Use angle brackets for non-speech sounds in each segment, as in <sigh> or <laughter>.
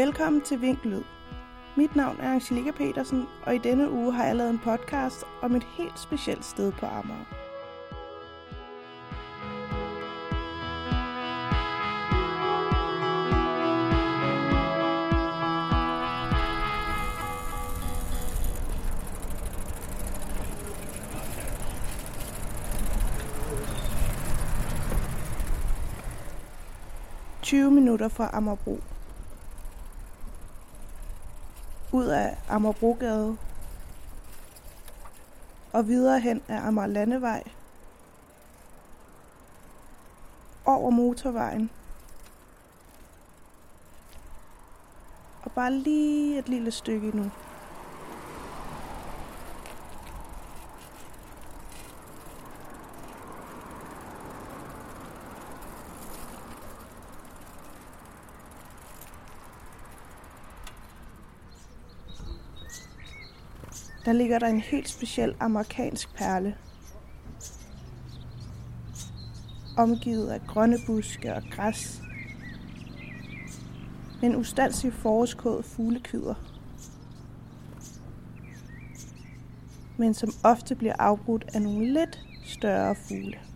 Velkommen til Vinklyd. Mit navn er Angelika Petersen, og i denne uge har jeg lavet en podcast om et helt specielt sted på Amager. Minutter fra Amagerbro. Ud af Amagerbrogade og videre hen af Amager Landevej. Over motorvejen. Og bare lige et lille stykke nu. Der ligger der en helt speciel amerikansk perle. Omgivet af grønne buske og græs. En ustandsig forårskåd fuglekvider. Men som ofte bliver afbrudt af nogle lidt større fugle.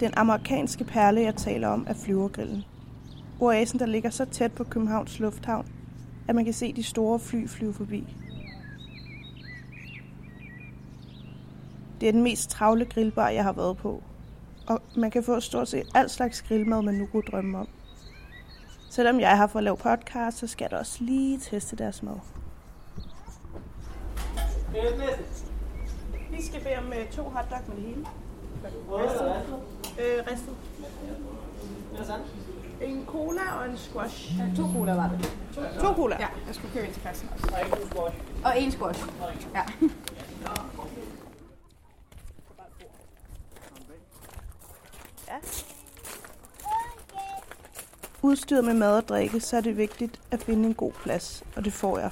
Den amerikanske perle, jeg taler om, er flyvergrillen. Oasen, der ligger så tæt på Københavns Lufthavn, at man kan se de store fly flyve forbi. Det er den mest travle grillbar, jeg har været på. Og man kan få stort set al slags grillmad, man nu kunne drømme om. Selvom jeg har for at lave podcast, så skal der også lige teste deres mad. Vi skal bede om to hotdog med det hele. Ristet. Øh, ristet. En cola og en squash. Ja, to cola var det. To cola. Ja, jeg skulle købe en til kassen også. Og en squash. Ja. Udstyret med mad og drikke, så er det vigtigt at finde en god plads, og det får jeg.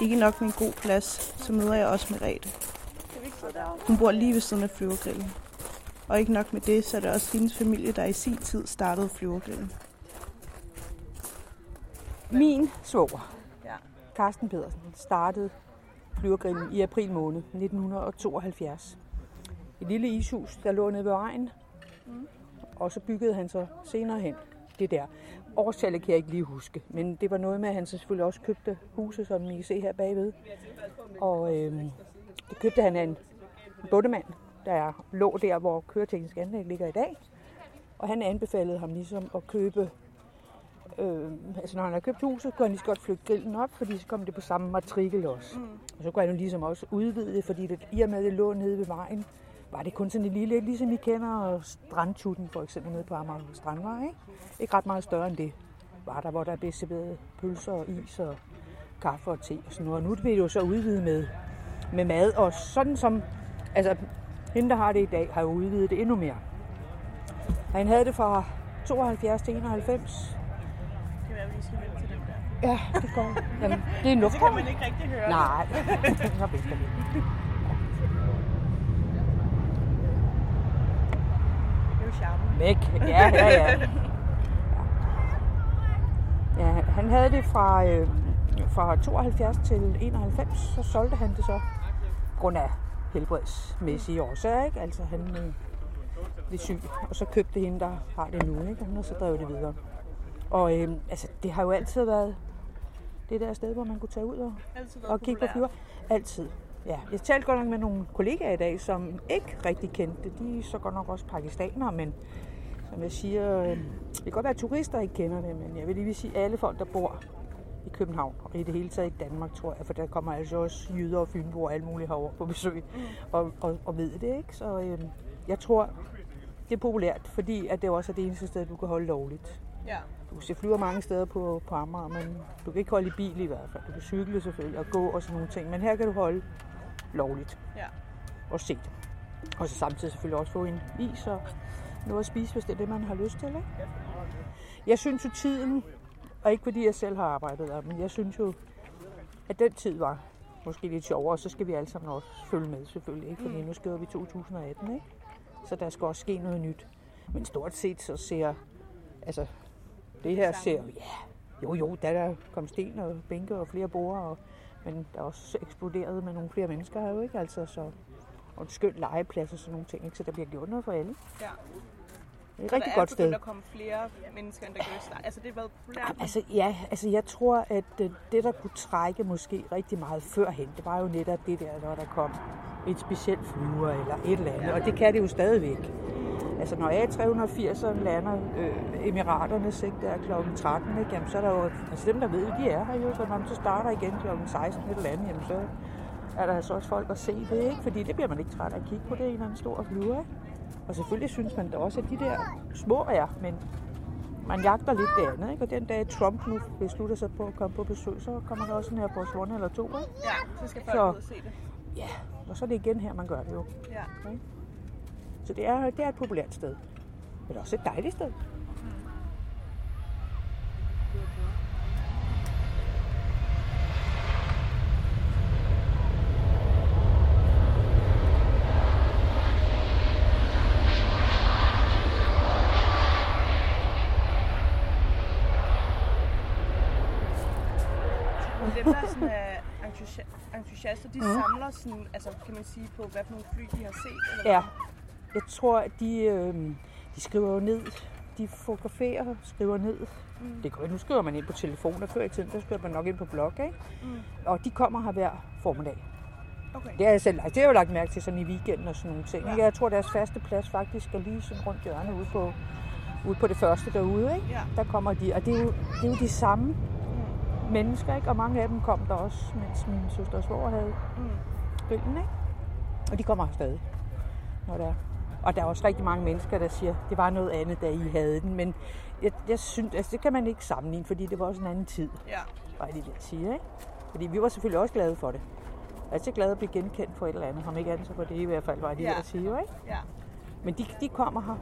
Ikke nok med en god plads, så møder jeg også Merete. Hun bor lige ved siden af flyvergrillen. Og ikke nok med det, så er det også hendes familie, der i sin tid startede flyvergrillen. Min svoger, Carsten Pedersen, startede flyvergrillen i april måned 1972. Et lille ishus, der lå nede ved vejen. Og så byggede han så senere hen det der. Årstallet kan jeg ikke lige huske, men det var noget med, at han selvfølgelig også købte huset, som I kan se her bagved. Og øh, det købte han af en bundemand, der lå der, hvor køreteknisk anlæg ligger i dag. Og han anbefalede ham ligesom at købe, øh, altså når han har købt huset, kunne han lige så godt flytte grillen op, fordi så kom det på samme matrikel også. Mm. Og så kunne han jo ligesom også udvide det, fordi det, i og med, det lå nede ved vejen, var det kun sådan et lille, ligesom I kender strandtutten for eksempel nede på Amager Strandvej, ikke? Ikke ret meget større end det var der, hvor der blev serveret pølser og is og kaffe og te og sådan noget. Og nu vil det jo så udvide med, med mad, og sådan som, altså hende, der har det i dag, har jo udvidet det endnu mere. Og han havde det fra 72 til 91. Det er, vi skal vente til den der. Ja, det går. Jamen, det er nok. Det kan man ikke rigtig høre. Nej, så. Det er jo charmen. Væk. Ja, ja, ja. Ja, han havde det fra, øh, fra 72 til 91, så solgte han det så på grund af helbredsmæssige årsager, ikke? Altså han øh, blev syg, og så købte hende, der har det nu, ikke? Og så drevet det videre. Og øh, altså, det har jo altid været det der sted, hvor man kunne tage ud og, og kigge på flyver. Altid. Ja, jeg talte godt nok med nogle kollegaer i dag, som ikke rigtig kendte det. De er så godt nok også pakistanere, men som jeg siger, øh, det kan godt være, at turister ikke kender det, men jeg vil lige sige, at alle folk, der bor i København, og i det hele taget i Danmark, tror jeg, for der kommer altså også jyder og fynboer og alle mulige herover på besøg, mm. og, og, og ved det, ikke? Så øh, jeg tror, det er populært, fordi at det også er det eneste sted, du kan holde lovligt. Ja. Du kan se flyver mange steder på, på Amager, men du kan ikke holde i bil i hvert fald. Du kan cykle selvfølgelig og gå og sådan nogle ting, men her kan du holde lovligt Ja. og se det. Og så samtidig selvfølgelig også få en is og noget at spise, hvis det er det, man har lyst til. Ikke? Jeg synes jo tiden, og ikke fordi jeg selv har arbejdet der, men jeg synes jo, at den tid var måske lidt sjovere, og så skal vi alle sammen også følge med selvfølgelig, ikke? fordi nu skriver vi 2018, ikke? så der skal også ske noget nyt. Men stort set så ser, altså det her ser, ja, jo jo, der er der kommet sten og bænke og flere borer, og, men der er også eksploderet med nogle flere mennesker her jo, ikke? Altså, så, og en skøn legeplads og sådan nogle ting, ikke? så der bliver gjort noget for alle. ja. Er et rigtig der er godt sted. begyndt at komme flere mennesker, end der gjorde i starten. Altså, det har været populært. Altså, ja, altså jeg tror, at øh, det, der kunne trække måske rigtig meget førhen, det var jo netop det der, når der kom et specielt flyver eller et eller andet, og det kan det jo stadigvæk. Altså når A380'eren lander øh, Emiraternes ikke, der kl. 13, ikke, jamen, så er der jo, altså dem der ved, de er her jo, så når man så starter igen kl. 16 et eller andet, jamen, så er der altså også folk at se det, ikke? fordi det bliver man ikke træt af at kigge på, det er en eller anden stor flyver. Ikke? Og selvfølgelig synes man da også, at de der små er, men man jagter lidt det andet, ikke? Og den dag Trump nu beslutter sig på at komme på besøg, så kommer der også en her på One eller to, ikke? Ja, så skal folk Så- ud og se det. Ja, og så er det igen her, man gør det jo. Ja. Så det er, det er et populært sted. Men det er også et dejligt sted. Men dem, der sådan er entusi- entusiaster, de Mhm. samler sådan, altså kan man sige på, hvad for nogle fly de har set? Eller Ja. hvad? Jeg tror, at de, øh, de skriver jo ned. De fotograferer, skriver ned. Mm. Det gør, nu skriver man ind på telefoner. Før i tiden, der skrev man nok ind på blog, ikke? Mm. Og de kommer her hver formiddag. Okay. Det har jeg selv det har jeg jo lagt mærke til sådan i weekenden og sådan nogle ting. Ikke? Jeg tror, deres faste plads faktisk er lige sådan rundt hjørnet ude på, ude på det første derude. Ikke? Ja. Der kommer de, og det er jo, det er jo de samme Mm. Mennesker, ikke? og mange af dem kom der også, mens min søster og svoger havde Mm. grillen. Ikke? Og de kommer her stadig, når det er. Og der er også rigtig mange mennesker, der siger, det var noget andet, da I havde den. Men jeg, jeg synes, altså, det kan man ikke sammenligne, fordi det var også en anden tid, Ja. var det, jeg siger. Ikke? Fordi vi var selvfølgelig også glade for det. Jeg er så glad at blive genkendt for et eller andet. Om ikke andet, så var det i hvert fald, var de Ja. ja. at sige, jo, ikke? ja. Men de, de kommer her.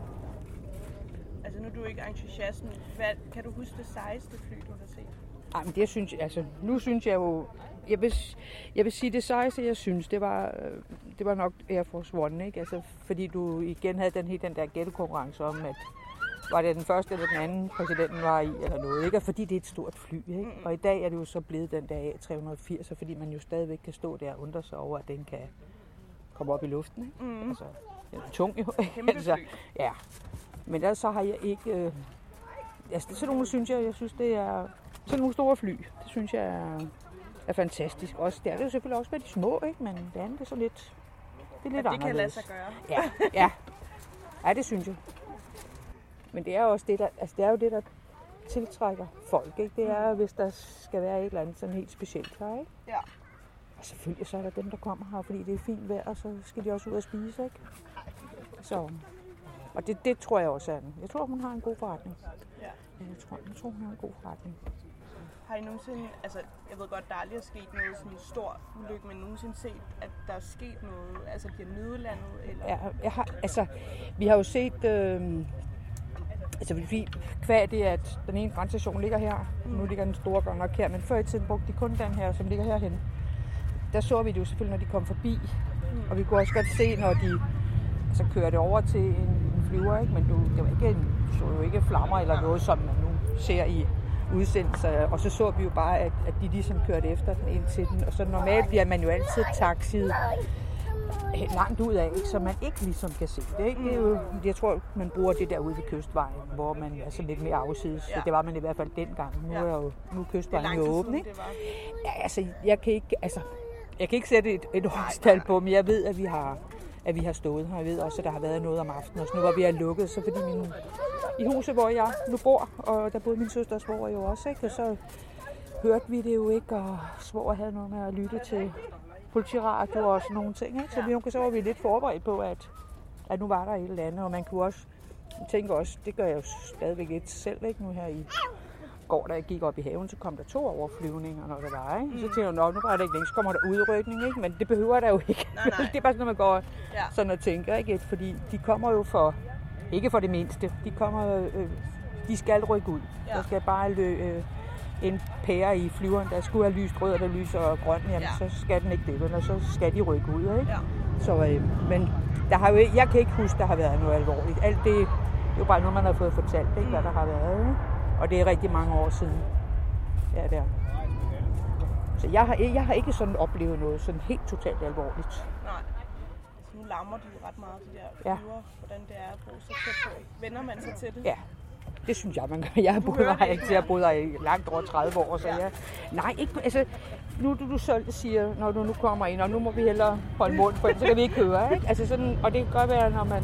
Altså nu er du ikke entusiast, men hvad, kan du huske det sejeste fly, du har set? Ej, men det synes jeg, altså, nu synes jeg jo, jeg vil, jeg vil sige det sejeste, jeg synes, det var, øh, det var nok Air Force One, ikke? Altså, fordi du igen havde den helt den der gættekonkurrence om, at var det den første eller den anden præsidenten var i, eller noget, ikke? Og fordi det er et stort fly, ikke? Mm. Og i dag er det jo så blevet den der A380, fordi man jo stadigvæk kan stå der og undre sig over, at den kan komme op i luften, ikke? Mm. Altså, den er tung jo. Kæmpe altså, ja. Men ellers så har jeg ikke... Øh, altså, sådan nogle synes jeg, jeg synes, det er... Sådan nogle store fly, det synes jeg er, er fantastisk. Også, det er det jo selvfølgelig også med de små, ikke? Men det andet er så lidt... Det er lidt At det kan lade anderledes. sig gøre. Ja, ja. Ja, det synes jeg. Men det er også det, der, altså det er jo det, der tiltrækker folk, ikke? Det er, hvis der skal være et eller andet sådan helt specielt her, ikke? Ja. Og selvfølgelig så er der dem, der kommer her, fordi det er fint vejr, og så skal de også ud og spise, ikke? Så, og det, det tror jeg også er den. Jeg tror, hun har en god forretning. Ja. Ja, Jeg tror, jeg tror, hun har en god forretning. Har I nogensinde, altså jeg ved godt, der aldrig er sket noget sådan stor ulykke, men nogensinde set, at der er sket noget, altså bliver nødlandet, eller? Ja, jeg har, altså, vi har jo set, øh, altså vi kvad det, at den ene brandstation ligger her, mm. nu ligger den store godt nok her, men før i tiden brugte de kun den her, som ligger herhen. Der så vi det jo selvfølgelig, når de kom forbi, mm. og vi kunne også godt se, når de altså, kørte over til en, en flyver, ikke? men du, det var ikke en, så jo ikke flammer eller noget, som man nu ser i udsendelser, og så så vi jo bare, at, at de ligesom kørte efter den ind til den, og så normalt bliver man jo altid taxiet langt ud af, så man ikke ligesom kan se det. Ikke? det er jo, jeg tror, man bruger det der ude ved kystvejen, hvor man er sådan lidt mere afsides. Ja. Det var man i hvert fald dengang. Nu er, jo, nu er er kystvejen jo åben. Ikke? Ja, altså, jeg kan ikke, altså, jeg kan ikke sætte et, et årstal på, men jeg ved, at vi har at vi har stået her. Jeg ved også, at der har været noget om aftenen, og så nu var vi er lukket, så fordi min, i huset, hvor jeg nu bor, og der boede min søster og svoger jo også, ikke? Og så hørte vi det jo ikke, og svor havde noget med at lytte til politiradio og sådan nogle ting. Ikke? Så vi, så var vi lidt forberedt på, at, at nu var der et eller andet, og man kunne også tænke også, det gør jeg jo stadigvæk lidt selv, ikke? nu her i går, da jeg gik op i haven, så kom der to overflyvninger, når der var. Ikke? Så tænkte jeg, nu var det ikke længe, så kommer der udrykning, ikke? men det behøver der jo ikke. Nej, nej. <laughs> det er bare sådan, når man går ja. sådan og tænker, ikke? fordi de kommer jo for, ikke for det mindste, de kommer, øh, de skal rykke ud. Ja. Der skal bare lø, øh, en pære i flyveren, der skulle have lyst rød, der lyser grøn, jamen ja. så skal den ikke det, og så skal de rykke ud. Ikke? Ja. Så, øh, men der har jo, jeg kan ikke huske, der har været noget alvorligt. Alt det, det er jo bare noget, man har fået fortalt, ikke, mm. hvad der har været. Ikke? Og det er rigtig mange år siden. Ja, der. Så jeg har, jeg har ikke sådan oplevet noget sådan helt totalt alvorligt. Nej. Lammer de jo ret meget, de der flyver, ja. hvordan det er at bo så tæt på. Vender man sig til det? Ja, det synes jeg, man gør. Jeg har boet her, ikke, jeg har boet her i langt over 30 år, så ja. jeg... Nej, ikke, altså, nu du, du selv siger, når du nu kommer ind, og nu må vi hellere holde mund for, så kan vi ikke høre, ikke? Altså sådan, og det kan godt være, når man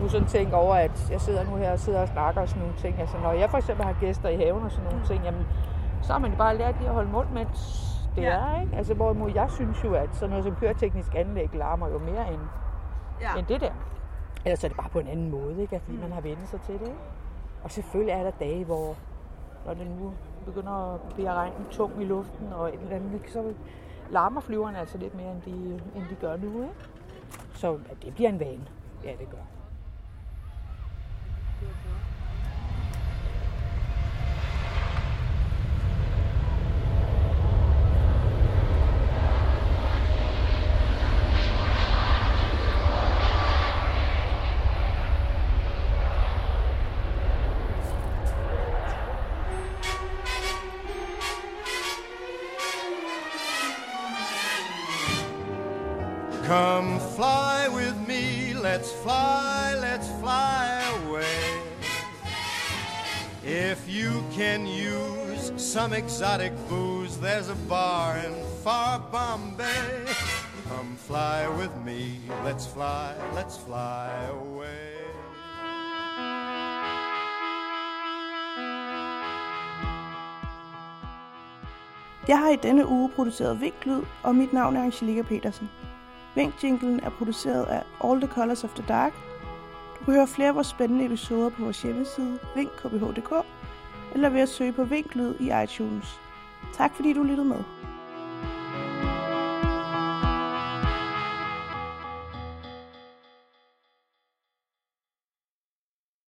nu sådan tænker over, at jeg sidder nu her og sidder og snakker og sådan nogle ting. Altså, når jeg for eksempel har gæster i haven og sådan nogle ting, jamen, så har man bare lært lige at holde mund, mens det ja. er, ikke? Altså, hvorimod jeg synes jo, at sådan noget som køreteknisk anlæg larmer jo mere end, ja. end det der. Ellers er det bare på en anden måde, ikke? Fordi mm. man har vendt sig til det, ikke? Og selvfølgelig er der dage, hvor når det nu begynder at blive regn tung i luften og et eller andet, så larmer flyverne altså lidt mere, end de, end de gør nu. Ikke? Så ja, det bliver en vane. Ja, det gør. Let's fly, let's fly away. If you can use some exotic booze, there's a bar in far Bombay. Come fly with me, let's fly, let's fly away. Jeg har i denne uge produceret Vinklyd, og mit navn er Angelika Petersen. Vinkjinglen er produceret af All the Colors of the Dark. Du kan høre flere af vores spændende episoder på vores hjemmeside, vinkkbh.dk, eller ved at søge på Vinklyd i iTunes. Tak fordi du lyttede med.